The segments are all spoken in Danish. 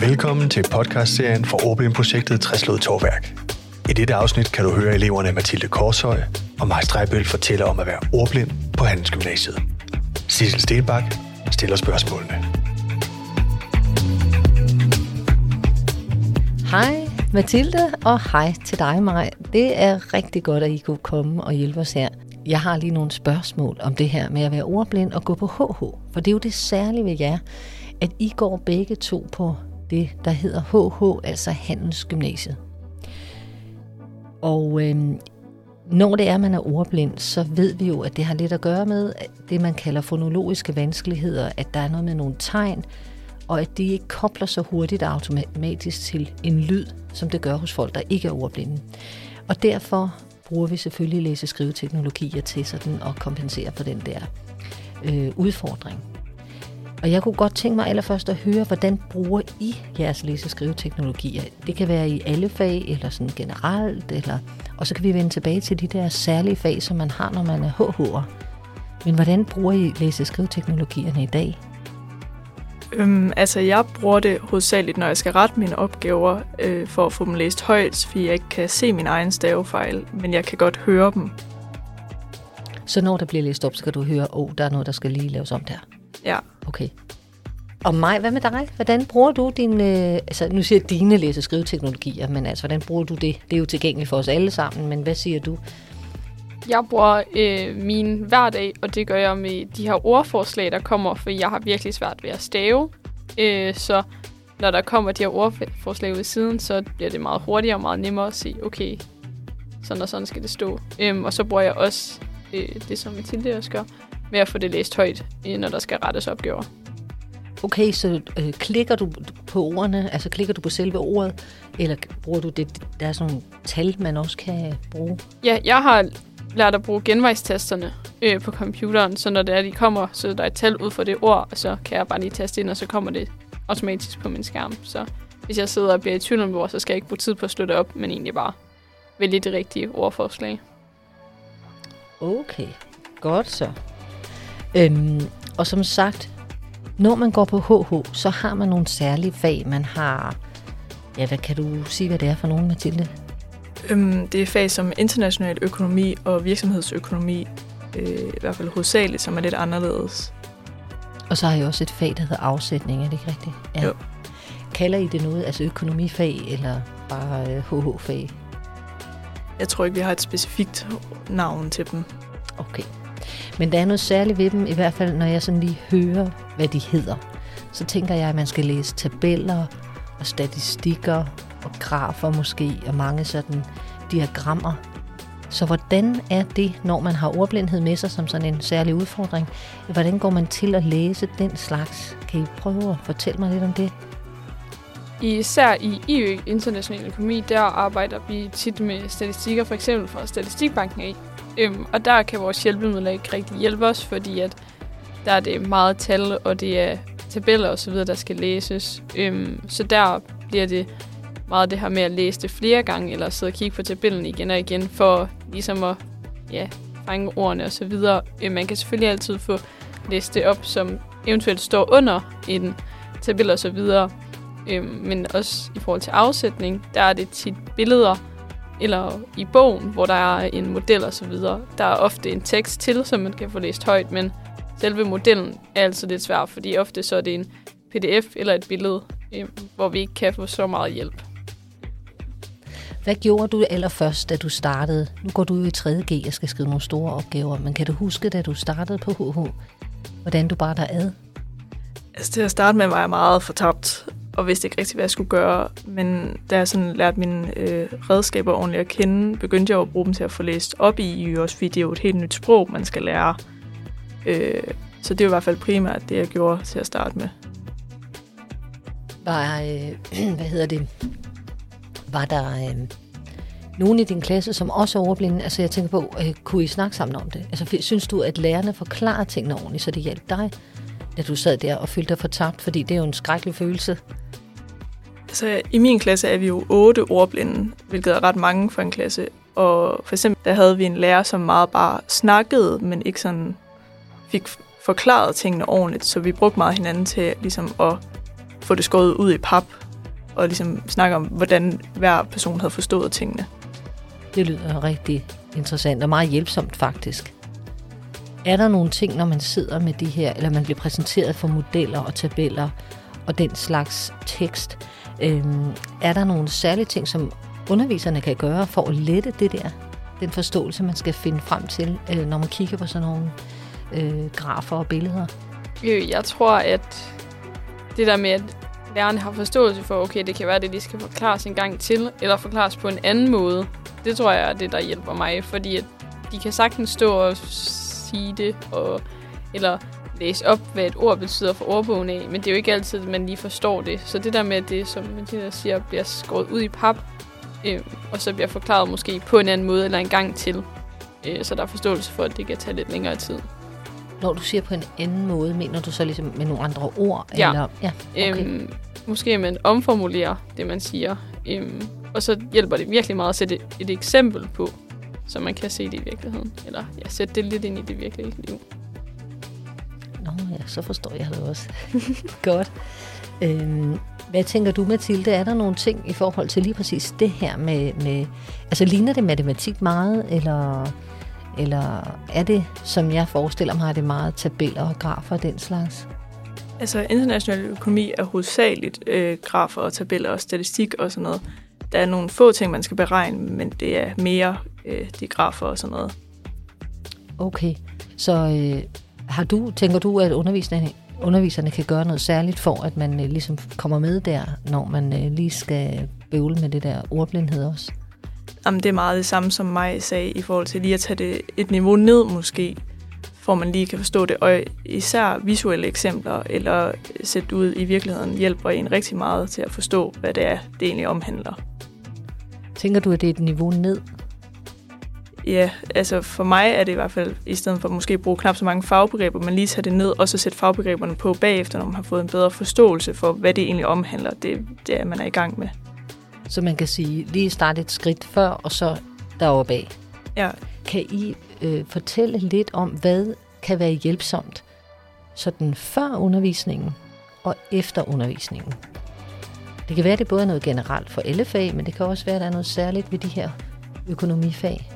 Velkommen til podcastserien OBM-projektet Træslod Torværk. I dette afsnit kan du høre eleverne Mathilde Korshøj og Maj Strejbøl fortælle om at være ordblind på Handelsgymnasiet. Sissel Stenbak stiller spørgsmålene. Hej Mathilde, og hej til dig, Maj. Det er rigtig godt, at I kunne komme og hjælpe os her. Jeg har lige nogle spørgsmål om det her med at være ordblind og gå på HH. For det er jo det særlige ved jer, at I går begge to på det, der hedder HH, altså Handelsgymnasiet. Og øh, når det er, at man er ordblind, så ved vi jo, at det har lidt at gøre med det, man kalder fonologiske vanskeligheder, at der er noget med nogle tegn, og at de ikke kobler så hurtigt og automatisk til en lyd, som det gør hos folk, der ikke er ordblinde. Og derfor bruger vi selvfølgelig læse-skrive-teknologier til sådan at kompensere for den der øh, udfordring. Og jeg kunne godt tænke mig allerførst at høre, hvordan bruger I jeres læse-skrive-teknologier? Det kan være i alle fag, eller sådan generelt, eller, og så kan vi vende tilbage til de der særlige fag, som man har, når man er HH'er. Men hvordan bruger I læse-skrive-teknologierne i dag? Øhm, altså, jeg bruger det hovedsageligt, når jeg skal rette mine opgaver, øh, for at få dem læst højt, fordi jeg ikke kan se min egen stavefejl, men jeg kan godt høre dem. Så når der bliver læst op, så kan du høre, at oh, der er noget, der skal lige laves om der. Ja. Okay. Og mig, hvad med dig? Hvordan bruger du din, øh, altså nu siger dine læse- og skriveteknologier, men altså, hvordan bruger du det? Det er jo tilgængeligt for os alle sammen, men hvad siger du? Jeg bruger øh, min hverdag, og det gør jeg med de her ordforslag, der kommer, for jeg har virkelig svært ved at stave. Øh, så når der kommer de her ordforslag ud i siden, så bliver det meget hurtigere og meget nemmere at se, okay, sådan og sådan skal det stå. Øhm, og så bruger jeg også øh, det, som Mathilde også gør, med at få det læst højt, når der skal rettes opgaver. Okay, så øh, klikker du på ordene, altså klikker du på selve ordet, eller bruger du det, der er sådan nogle tal, man også kan bruge? Ja, jeg har lært at bruge genvejstasterne øh, på computeren, så når det er, de kommer, så der er et tal ud for det ord, og så kan jeg bare lige taste ind, og så kommer det automatisk på min skærm. Så hvis jeg sidder og bliver i tvivl om ord, så skal jeg ikke bruge tid på at slå det op, men egentlig bare vælge det rigtige ordforslag. Okay, godt så. Øhm, og som sagt, når man går på HH, så har man nogle særlige fag. Man har, ja, hvad kan du sige, hvad det er for nogen, Mathilde? Øhm, det er fag som international økonomi og virksomhedsøkonomi, øh, i hvert fald hovedsageligt, som er lidt anderledes. Og så har jeg også et fag, der hedder afsætning, er det ikke rigtigt? Ja. Jo. Kalder I det noget, altså økonomifag eller bare øh, HH-fag? Jeg tror ikke, vi har et specifikt navn til dem. Okay. Men der er noget særligt ved dem, i hvert fald når jeg sådan lige hører, hvad de hedder. Så tænker jeg, at man skal læse tabeller og statistikker og grafer måske, og mange sådan diagrammer. Så hvordan er det, når man har ordblindhed med sig som sådan en særlig udfordring? Hvordan går man til at læse den slags? Kan I prøve at fortælle mig lidt om det? Især i IØ, International Økonomi, der arbejder vi tit med statistikker, for eksempel fra Statistikbanken af. Øhm, og der kan vores hjælpemidler ikke rigtig hjælpe os, fordi at der er det meget tal, og det er tabeller osv., der skal læses. Øhm, så der bliver det meget det her med at læse det flere gange, eller sidde og kigge på tabellen igen og igen, for ligesom at ja, fange ordene og så videre. Øhm, man kan selvfølgelig altid få læst det op, som eventuelt står under en tabel og så videre. Øhm, men også i forhold til afsætning, der er det tit billeder, eller i bogen, hvor der er en model og så videre. Der er ofte en tekst til, som man kan få læst højt, men selve modellen er altså lidt svær, fordi ofte så er det en pdf eller et billede, øh, hvor vi ikke kan få så meget hjælp. Hvad gjorde du allerførst, da du startede? Nu går du jo i 3.G og skal skrive nogle store opgaver, men kan du huske, da du startede på HH, hvordan du bare der ad? Altså til at starte med var jeg meget fortabt, og vidste ikke rigtig, hvad jeg skulle gøre. Men da jeg sådan lærte mine øh, redskaber ordentligt at kende, begyndte jeg at bruge dem til at få læst op i, også fordi det er jo et helt nyt sprog, man skal lære. Øh, så det var i hvert fald primært det, jeg gjorde til at starte med. Var, øh, hvad hedder det, var der øh, nogen i din klasse, som også er overblinde? Altså jeg tænker på, øh, kunne I snakke sammen om det? Altså synes du, at lærerne forklarer tingene ordentligt, så det hjælper dig, da du sad der og følte dig fortabt? Fordi det er jo en skrækkelig følelse. Altså, i min klasse er vi jo otte ordblinde, hvilket er ret mange for en klasse. Og for eksempel, der havde vi en lærer, som meget bare snakkede, men ikke sådan fik forklaret tingene ordentligt. Så vi brugte meget hinanden til ligesom at få det skåret ud i pap, og ligesom snakke om, hvordan hver person havde forstået tingene. Det lyder rigtig interessant og meget hjælpsomt faktisk. Er der nogle ting, når man sidder med det her, eller man bliver præsenteret for modeller og tabeller og den slags tekst, øhm, er der nogle særlige ting, som underviserne kan gøre for at lette det der, den forståelse, man skal finde frem til, øh, når man kigger på sådan nogle øh, grafer og billeder? Øh, jeg tror, at det der med, at lærerne har forståelse for, okay, det kan være det, de skal forklares en gang til, eller forklares på en anden måde, det tror jeg er det, der hjælper mig, fordi at de kan sagtens stå og sige det, og, eller læse op, hvad et ord betyder for ordbogen af, men det er jo ikke altid, at man lige forstår det. Så det der med, at det, som Martina siger, bliver skåret ud i pap, øh, og så bliver forklaret måske på en anden måde eller en gang til, øh, så der er forståelse for, at det kan tage lidt længere tid. Når du siger på en anden måde, mener du så ligesom med nogle andre ord? Ja. Eller? ja okay. Øhm, måske man omformulerer det, man siger. Øhm, og så hjælper det virkelig meget at sætte et, et eksempel på, så man kan se det i virkeligheden. Eller ja, sætte det lidt ind i det virkelige liv. Nå ja, så forstår jeg det også. Godt. Øhm, hvad tænker du, Mathilde? Er der nogle ting i forhold til lige præcis det her med... med altså, ligner det matematik meget, eller, eller er det, som jeg forestiller mig, er det meget tabeller og grafer og den slags? Altså, international økonomi er hovedsageligt øh, grafer og tabeller og statistik og sådan noget. Der er nogle få ting, man skal beregne, men det er mere øh, de grafer og sådan noget. Okay, så øh, har du, tænker du, at underviserne, underviserne kan gøre noget særligt for, at man øh, ligesom kommer med der, når man øh, lige skal bøvle med det der ordblindhed også? Jamen, det er meget det samme, som mig sagde, i forhold til lige at tage det et niveau ned måske, for man lige kan forstå det. Og især visuelle eksempler, eller sætte ud i virkeligheden, hjælper en rigtig meget til at forstå, hvad det er, det egentlig omhandler. Tænker du, at det er et niveau ned? Ja, altså for mig er det i hvert fald, i stedet for at måske bruge knap så mange fagbegreber, men lige tage det ned, og så sætte fagbegreberne på bagefter, når man har fået en bedre forståelse for, hvad det egentlig omhandler. Det, det er, man er i gang med. Så man kan sige, lige starte et skridt før, og så deroppe bag. Ja, Kan I øh, fortælle lidt om, hvad kan være hjælpsomt sådan før undervisningen og efter undervisningen? Det kan være, at det både er noget generelt for alle fag, men det kan også være, at der er noget særligt ved de her økonomifag.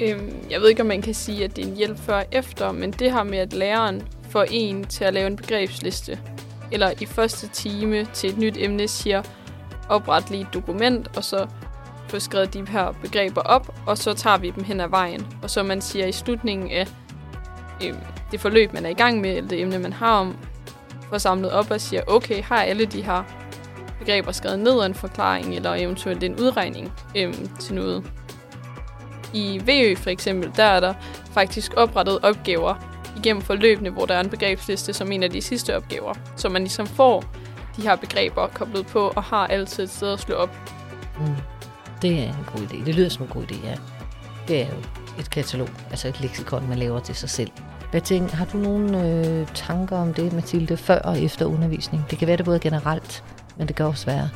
Øhm, jeg ved ikke, om man kan sige, at det er en hjælp før og efter, men det her med, at læreren får en til at lave en begrebsliste, eller i første time til et nyt emne siger, opret lige et dokument, og så få skrevet de her begreber op, og så tager vi dem hen ad vejen. Og så man siger i slutningen af øhm, det forløb, man er i gang med, eller det emne, man har om, får samlet op og siger, okay, har alle de her begreber skrevet ned og en forklaring, eller eventuelt en udregning øhm, til noget. I VØ for eksempel, der er der faktisk oprettet opgaver igennem forløbene, hvor der er en begrebsliste som en af de sidste opgaver, så man ligesom får de her begreber koblet på og har altid et sted at slå op. Mm. Det er en god idé. Det lyder som en god idé, ja. Det er jo et katalog, altså et leksikon, man laver til sig selv. Hvad tænker, har du nogle øh, tanker om det, Mathilde, før og efter undervisning? Det kan være det både generelt, men det kan også være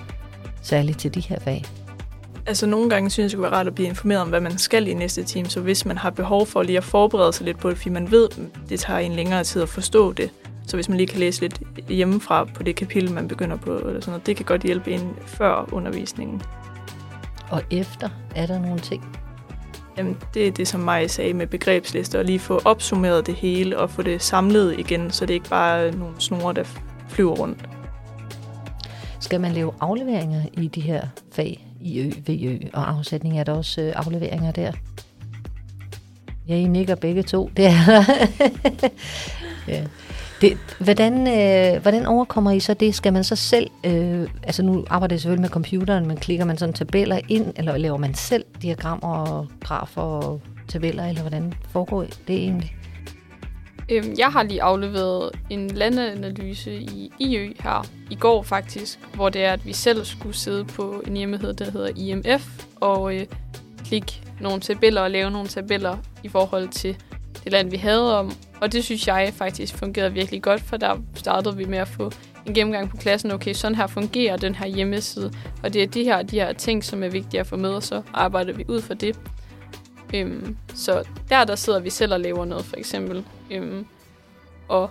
særligt til de her fag altså nogle gange synes jeg, det kunne være rart at blive informeret om, hvad man skal i næste time, så hvis man har behov for lige at forberede sig lidt på det, fordi man ved, det tager en længere tid at forstå det, så hvis man lige kan læse lidt hjemmefra på det kapitel, man begynder på, eller sådan noget, det kan godt hjælpe en før undervisningen. Og efter, er der nogle ting? Jamen, det er det, som mig sagde med begrebslister, at lige få opsummeret det hele og få det samlet igen, så det ikke bare er nogle snore, der flyver rundt. Skal man lave afleveringer i de her fag, i Ø, VØ og afsætning? Er der også øh, afleveringer der? Ja, I nikker begge to. Det er der. ja. Det, hvordan, øh, hvordan overkommer I så det? Skal man så selv, øh, altså nu arbejder jeg selvfølgelig med computeren, men klikker man sådan tabeller ind, eller laver man selv diagrammer og grafer og tabeller, eller hvordan foregår det egentlig? Øhm, jeg har lige afleveret en landanalyse i IØ her i går faktisk, hvor det er, at vi selv skulle sidde på en hjemmeside, der hedder IMF, og øh, klikke nogle tabeller og lave nogle tabeller i forhold til det land, vi havde om. Og det synes jeg faktisk fungerede virkelig godt, for der startede vi med at få en gennemgang på klassen. Okay, sådan her fungerer den her hjemmeside, og det er de her, de her ting, som er vigtige at få med, og så arbejder vi ud fra det. Øhm, så der, der sidder vi selv og laver noget, for eksempel. Øhm, og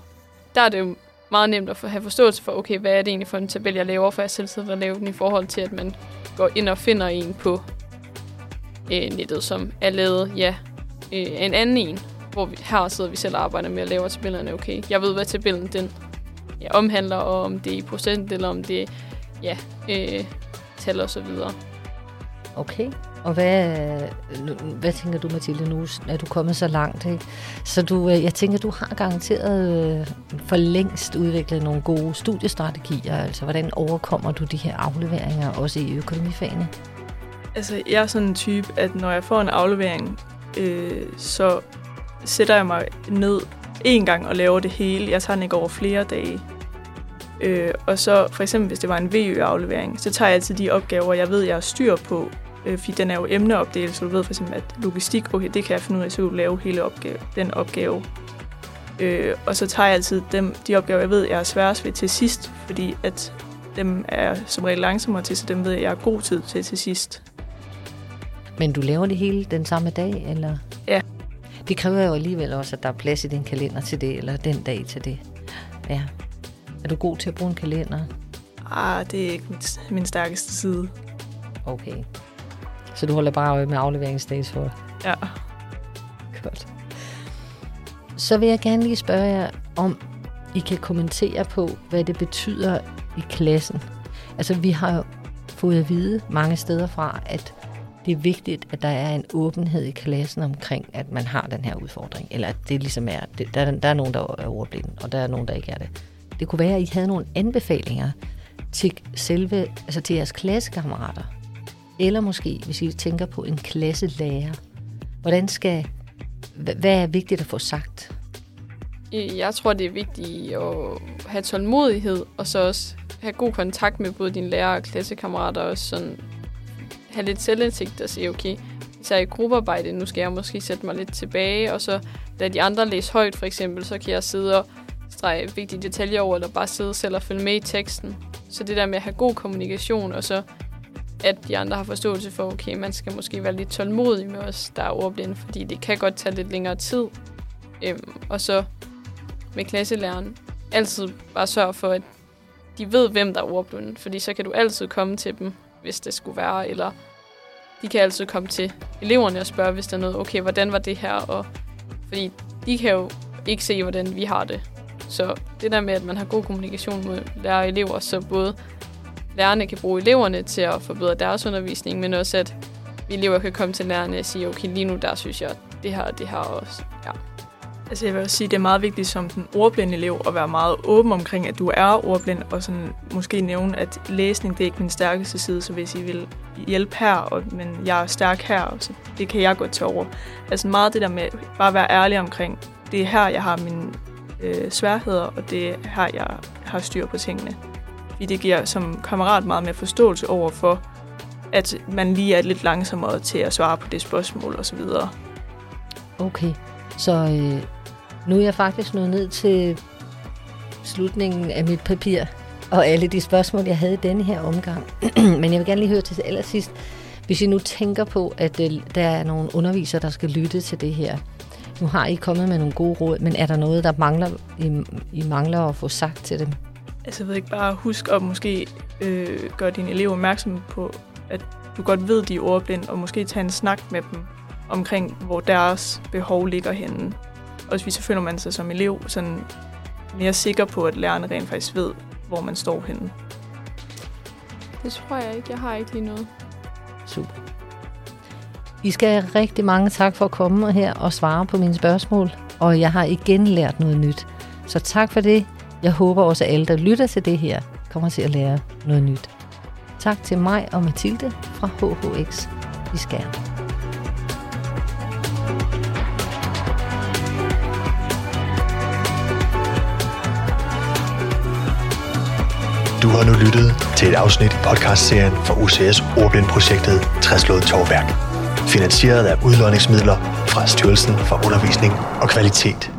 der er det jo meget nemt at få, have forståelse for, okay, hvad er det egentlig for en tabel, jeg laver, for jeg selv sidder og laver den i forhold til, at man går ind og finder en på øh, nettet, som er lavet, ja, øh, en anden en, hvor vi, her sidder vi selv og arbejder med at lave tabellerne, okay, jeg ved, hvad tabellen den ja, omhandler, og om det er i procent, eller om det er, ja, øh, tal og så videre. Okay. Og hvad, øh, hvad tænker du, Mathilde, nu er du kommet så langt? Ikke? Så du, øh, jeg tænker, du har garanteret øh, for længst udviklet nogle gode studiestrategier. Altså, hvordan overkommer du de her afleveringer, også i økonomifagene? Altså, jeg er sådan en type, at når jeg får en aflevering, øh, så sætter jeg mig ned en gang og laver det hele. Jeg tager den ikke over flere dage. Øh, og så for eksempel, hvis det var en VØ-aflevering, så tager jeg altid de opgaver, jeg ved, jeg har styr på, øh, fordi den er jo emneopdelt, så du ved for eksempel, at logistik, okay, det kan jeg finde ud af, så du lave hele opgave, den opgave. Øh, og så tager jeg altid dem, de opgaver, jeg ved, jeg er sværest ved til sidst, fordi at dem er som regel langsommere til, så dem ved jeg, jeg har god tid til til sidst. Men du laver det hele den samme dag, eller? Ja. Det kræver jo alligevel også, at der er plads i din kalender til det, eller den dag til det. Ja. Er du god til at bruge en kalender? Ah, det er ikke min, min stærkeste side. Okay. Så du holder bare øje med afleveringsdags for Ja. Godt. Så vil jeg gerne lige spørge jer, om I kan kommentere på, hvad det betyder i klassen. Altså, vi har jo fået at vide mange steder fra, at det er vigtigt, at der er en åbenhed i klassen omkring, at man har den her udfordring. Eller at det ligesom er, det, der, der er nogen, der er ordblinde, og der er nogen, der ikke er det. Det kunne være, at I havde nogle anbefalinger til selve, altså til jeres klassekammerater. Eller måske, hvis I tænker på en klasselærer. Hvordan skal, hvad er vigtigt at få sagt? Øh, jeg tror, det er vigtigt at have tålmodighed, og så også have god kontakt med både dine lærere og klassekammerater, og sådan have lidt selvindsigt og sige, okay, så i gruppearbejde, nu skal jeg måske sætte mig lidt tilbage, og så lade de andre læse højt, for eksempel, så kan jeg sidde og strege vigtige detaljer over, eller bare sidde selv og følge med i teksten. Så det der med at have god kommunikation, og så at de andre har forståelse for, okay, man skal måske være lidt tålmodig med os, der er ordblinde, fordi det kan godt tage lidt længere tid. Øhm, og så med klasselæreren, altid bare sørge for, at de ved, hvem der er ordblinde, fordi så kan du altid komme til dem, hvis det skulle være, eller de kan altid komme til eleverne og spørge, hvis der er noget, okay, hvordan var det her, og fordi de kan jo ikke se, hvordan vi har det. Så det der med, at man har god kommunikation med lærere og elever, så både lærerne kan bruge eleverne til at forbedre deres undervisning, men også at vi elever kan komme til lærerne og sige, okay, lige nu der synes jeg, det her det her også. Ja. Altså jeg vil også sige, det er meget vigtigt som den ordblinde elev at være meget åben omkring, at du er ordblind, og sådan måske nævne, at læsning det er ikke min stærkeste side, så hvis I vil hjælpe her, og, men jeg er stærk her, så det kan jeg godt tage over. Altså meget det der med bare at være ærlig omkring, det er her, jeg har mine øh, sværheder, og det er her, jeg har styr på tingene. Fordi det giver som kammerat meget mere forståelse over for, at man lige er lidt langsommere til at svare på det spørgsmål osv. Okay, så øh, nu er jeg faktisk nået ned til slutningen af mit papir, og alle de spørgsmål, jeg havde i denne her omgang. Men jeg vil gerne lige høre til allersidst, hvis I nu tænker på, at øh, der er nogle undervisere, der skal lytte til det her. Nu har I kommet med nogle gode råd, men er der noget, der mangler, I, I mangler at få sagt til dem? Altså jeg ved ikke, bare husk at måske øh, gøre dine elever opmærksom på, at du godt ved, de er ordblinde, og måske tage en snak med dem omkring, hvor deres behov ligger henne. Og hvis så føler man sig som elev sådan mere sikker på, at lærerne rent faktisk ved, hvor man står henne. Det tror jeg ikke. Jeg har ikke lige noget. Super. I skal have rigtig mange tak for at komme her og svare på mine spørgsmål, og jeg har igen lært noget nyt. Så tak for det. Jeg håber også, at alle, der lytter til det her, kommer til at lære noget nyt. Tak til mig og Mathilde fra HHX i Skærm. Du har nu lyttet til et afsnit i podcastserien for UCS Ordblindprojektet Træslået Torværk. Finansieret af udlåningsmidler fra Styrelsen for Undervisning og Kvalitet